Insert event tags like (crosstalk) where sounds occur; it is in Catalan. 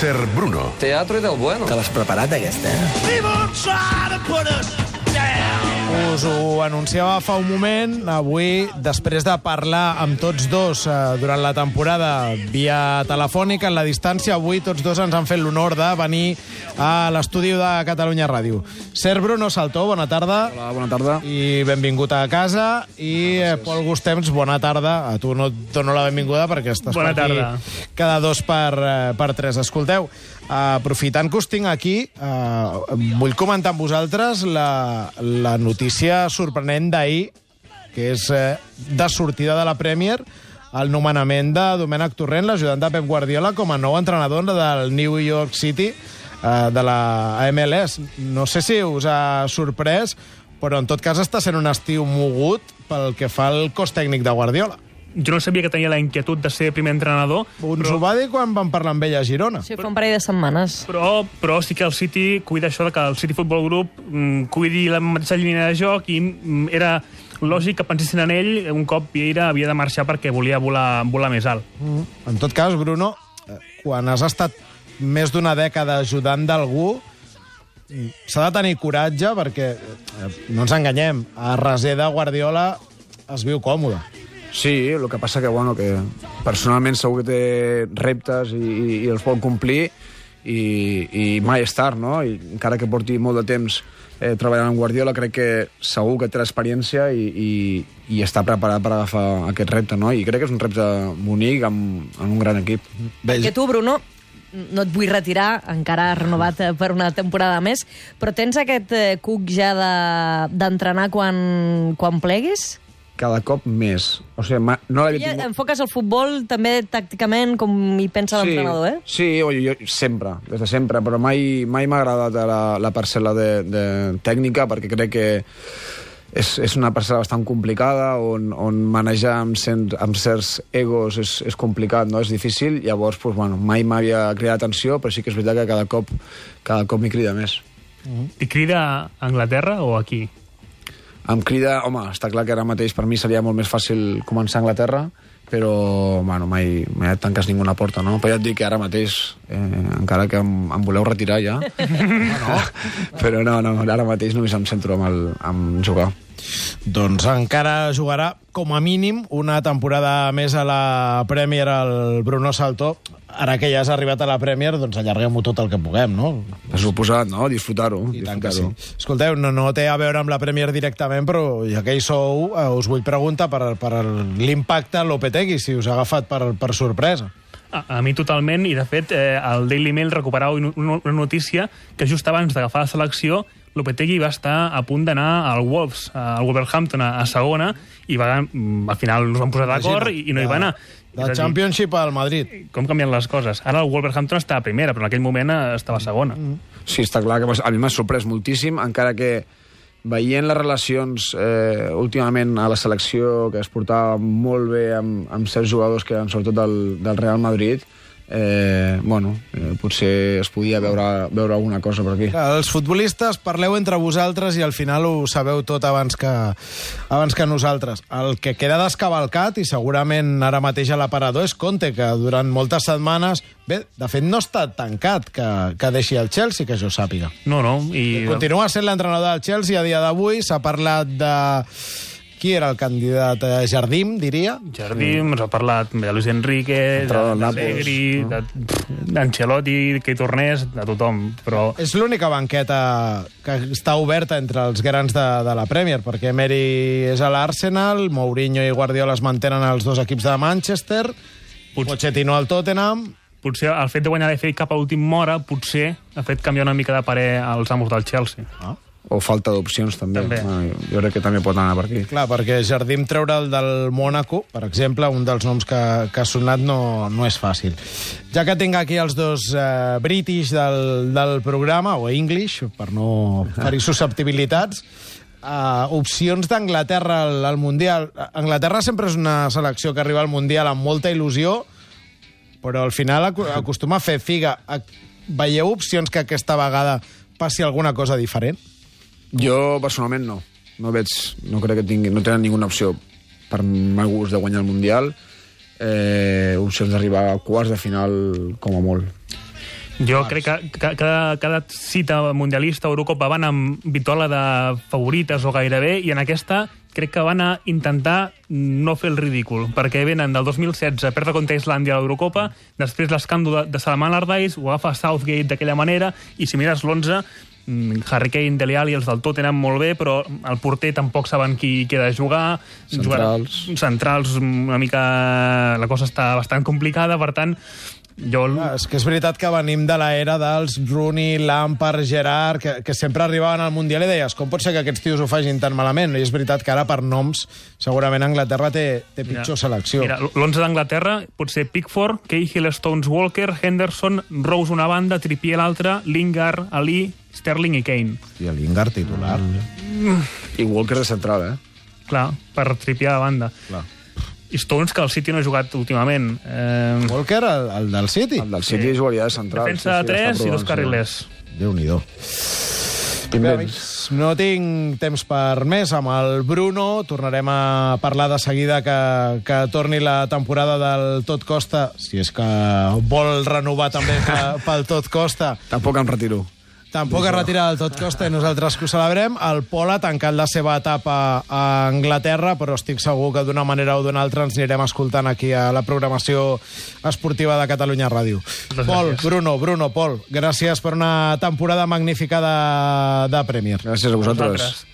Ser Bruno. Teatro y del bueno. Te l'has preparat, aquesta, eh? Us ho anunciava fa un moment. Avui, després de parlar amb tots dos eh, durant la temporada via telefònica, en la distància, avui tots dos ens han fet l'honor de venir a l'estudi de Catalunya Ràdio. Ser Bruno Saltó, bona tarda. Hola, bona tarda. I benvingut a casa. I eh, Pol Gustems, bona tarda. A tu no et dono la benvinguda perquè estàs Bona per aquí tarda. cada dos per, eh, per tres. Escolteu, eh, aprofitant que us tinc aquí, eh, vull comentar amb vosaltres la, la notícia sorprenent d'ahir, que és eh, de sortida de la Premier, el nomenament de Domènec Torrent, l'ajudant de Pep Guardiola, com a nou entrenador del New York City eh, de la MLS. No sé si us ha sorprès, però en tot cas està sent un estiu mogut pel que fa al cos tècnic de Guardiola. Jo no sabia que tenia la inquietud de ser primer entrenador, Ens ho va dir quan vam parlar amb ell a Girona. Sí, fa un parell de setmanes. però, però sí que el City cuida això de que el City Football Group mm, cuidi la mateixa línia de joc i mm, era lògic que pensessin en ell un cop Vieira havia de marxar perquè volia volar, volar més alt. En tot cas, Bruno, eh, quan has estat més d'una dècada ajudant d'algú, mm, s'ha de tenir coratge perquè, eh, no ens enganyem, a reser de Guardiola es viu còmode. Sí, el que passa que, bueno, que personalment segur que té reptes i, i, i els vol complir i, i mai és tard, no? I encara que porti molt de temps eh, treballant amb Guardiola, crec que segur que té l'experiència i, i, i està preparat per agafar aquest repte, no? I crec que és un repte bonic amb, amb un gran equip. Que tu, Bruno, no et vull retirar, encara has renovat eh, per una temporada més, però tens aquest eh, cuc ja de- d'entrenar quan, quan pleguis? Cada cop més. O sigui, ma- no l'havia tingut... enfoques el futbol també tàcticament com hi pensa l'entrenador, eh? Sí, oi, jo, sempre, des de sempre, però mai, mai m'ha agradat la, la parcel·la de, de tècnica perquè crec que és, és una parcel·la bastant complicada on, on manejar amb, cent, amb certs egos és, és complicat, no? és difícil, llavors pues, bueno, mai m'havia cridat atenció, però sí que és veritat que cada cop, cada cop m'hi crida més. I crida a Anglaterra o aquí? Em crida, home, està clar que ara mateix per mi seria molt més fàcil començar a Anglaterra, però bueno, mai, mai et tanques ninguna porta, no? Però ja et dic que ara mateix, eh, encara que em, em voleu retirar ja, (laughs) no. però no, no, ara mateix només em centro amb, el, amb jugar. Doncs encara jugarà, com a mínim, una temporada més a la Premier el Bruno Saltó. Ara que ja has arribat a la Premier, doncs allarguem-ho tot el que puguem, no? Per suposat, no? Disfrutar-ho. Tant que sí. disfrutar-ho. Escolteu, no, no té a veure amb la Premier directament, però ja que hi sou, eh, us vull preguntar per, per l'impacte Lopetegui, si us ha agafat per, per sorpresa. A, a mi totalment, i de fet eh, el Daily Mail recuperava una, una notícia que just abans d'agafar la selecció Lopetegui va estar a punt d'anar al Wolves, al Wolverhampton, a, a segona, i va, mm, al final no es van posar d'acord i, i no hi va anar. De dir, Championship al Madrid. com canvien les coses. Ara el Wolverhampton està a primera, però en aquell moment eh, estava a segona. Sí, està clar que a mi m'ha sorprès moltíssim, encara que veient les relacions eh, últimament a la selecció, que es portava molt bé amb, amb certs jugadors que eren sobretot del, del Real Madrid, eh, bueno, eh, potser es podia veure, veure alguna cosa per aquí. Els futbolistes parleu entre vosaltres i al final ho sabeu tot abans que, abans que nosaltres. El que queda descavalcat, i segurament ara mateix a l'aparador, és Conte, que durant moltes setmanes... Bé, de fet, no està tancat que, que deixi el Chelsea, que jo sàpiga. No, no, i... Continua sent l'entrenador del Chelsea a dia d'avui. S'ha parlat de... Qui era el candidat? Eh, Jardim, diria? Jardí, ens ha parlat de Luis Enrique, de, de- d'Ancelotti, que hi tornés, de tothom, però... És l'única banqueta que està oberta entre els grans de, de la Premier, perquè Emery és a l'Arsenal, Mourinho i Guardiola es mantenen als dos equips de Manchester, Pot- Pochettino al Tottenham... potser el fet de guanyar l'FA cap a última hora potser ha fet canviar una mica de parer als amos del Chelsea. Ah. O falta d'opcions, també. També. Bueno, jo crec que també pot anar per aquí. Clar, perquè Jardim treure el del Mónaco, per exemple, un dels noms que, que ha sonat no, no és fàcil. Ja que tinc aquí els dos eh, british del, del programa, o English, per no fer-hi (laughs) susceptibilitats, uh, opcions d'Anglaterra al, al Mundial. Anglaterra sempre és una selecció que arriba al Mundial amb molta il·lusió, però al final (laughs) acostuma a fer figa. A- Veieu opcions que aquesta vegada passi alguna cosa diferent? Jo, personalment, no. No veig, no crec que tingui, no tenen ninguna opció per mal gust de guanyar el Mundial. Eh, opcions d'arribar a quarts de final, com a molt. Jo crec que, cada, cada cita mundialista o Eurocopa van amb vitola de favorites o gairebé, i en aquesta crec que van a intentar no fer el ridícul, perquè venen del 2016 perdre contra Islàndia a l'Eurocopa, després l'escàndol de, de Salman Allardyce, ho agafa Southgate d'aquella manera, i si mires l'11, mm, Harry Kane, Dele Alli, els del tot tenen molt bé, però el porter tampoc saben qui queda a jugar. Centrals. Jugar, centrals, una mica... La cosa està bastant complicada, per tant, jo... Ah, és que és veritat que venim de l'era dels Rooney, Lampard, Gerard, que, que sempre arribaven al Mundial i deies com pot ser que aquests tios ho facin tan malament? I és veritat que ara per noms segurament Anglaterra té, té pitjor selecció. Mira, l'11 d'Anglaterra pot ser Pickford, Cahill, Stones, Walker, Henderson, Rose una banda, Trippier l'altra, Lingard, Ali, Sterling i Kane. I el Lingard titular. Mm. I Walker de central, eh? Clar, per Trippier a banda. Clar. I Stones, que el City no ha jugat últimament. Eh, Walker, el, el del City? El del City sí. jugaria de central. defensa de 3 i dos carrilers. Déu-n'hi-do. No tinc temps per més. Amb el Bruno tornarem a parlar de seguida que, que torni la temporada del Tot Costa, si és que vol renovar també (laughs) pel Tot Costa. Tampoc em retiro. Tampoc es retira del tot costa i nosaltres que ho celebrem. El Pol ha tancat la seva etapa a Anglaterra, però estic segur que d'una manera o d'una altra ens anirem escoltant aquí a la programació esportiva de Catalunya Ràdio. Moltes Pol, gràcies. Bruno, Bruno, Pol, gràcies per una temporada magnífica de, de Premier. Gràcies a vosaltres. Vosaltres.